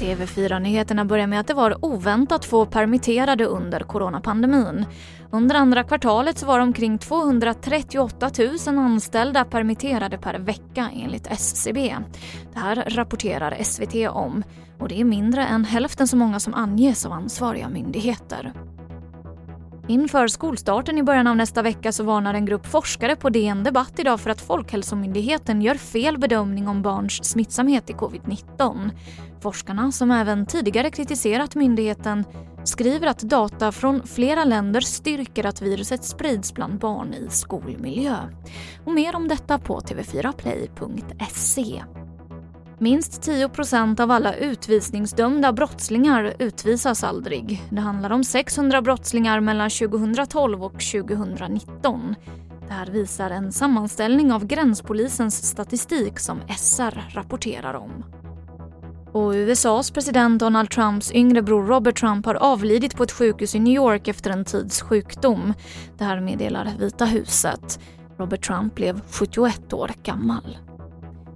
TV4-nyheterna börjar med att det var oväntat få permitterade under coronapandemin. Under andra kvartalet så var omkring 238 000 anställda permitterade per vecka enligt SCB. Det här rapporterar SVT om och det är mindre än hälften så många som anges av ansvariga myndigheter. Inför skolstarten i början av nästa vecka så varnar en grupp forskare på DN Debatt idag för att Folkhälsomyndigheten gör fel bedömning om barns smittsamhet i covid-19. Forskarna, som även tidigare kritiserat myndigheten, skriver att data från flera länder styrker att viruset sprids bland barn i skolmiljö. Och mer om detta på tv4play.se. Minst 10% av alla utvisningsdömda brottslingar utvisas aldrig. Det handlar om 600 brottslingar mellan 2012 och 2019. Det här visar en sammanställning av gränspolisens statistik som SR rapporterar om. Och USAs president Donald Trumps yngre bror Robert Trump har avlidit på ett sjukhus i New York efter en tids sjukdom. Det här meddelar Vita huset. Robert Trump blev 71 år gammal.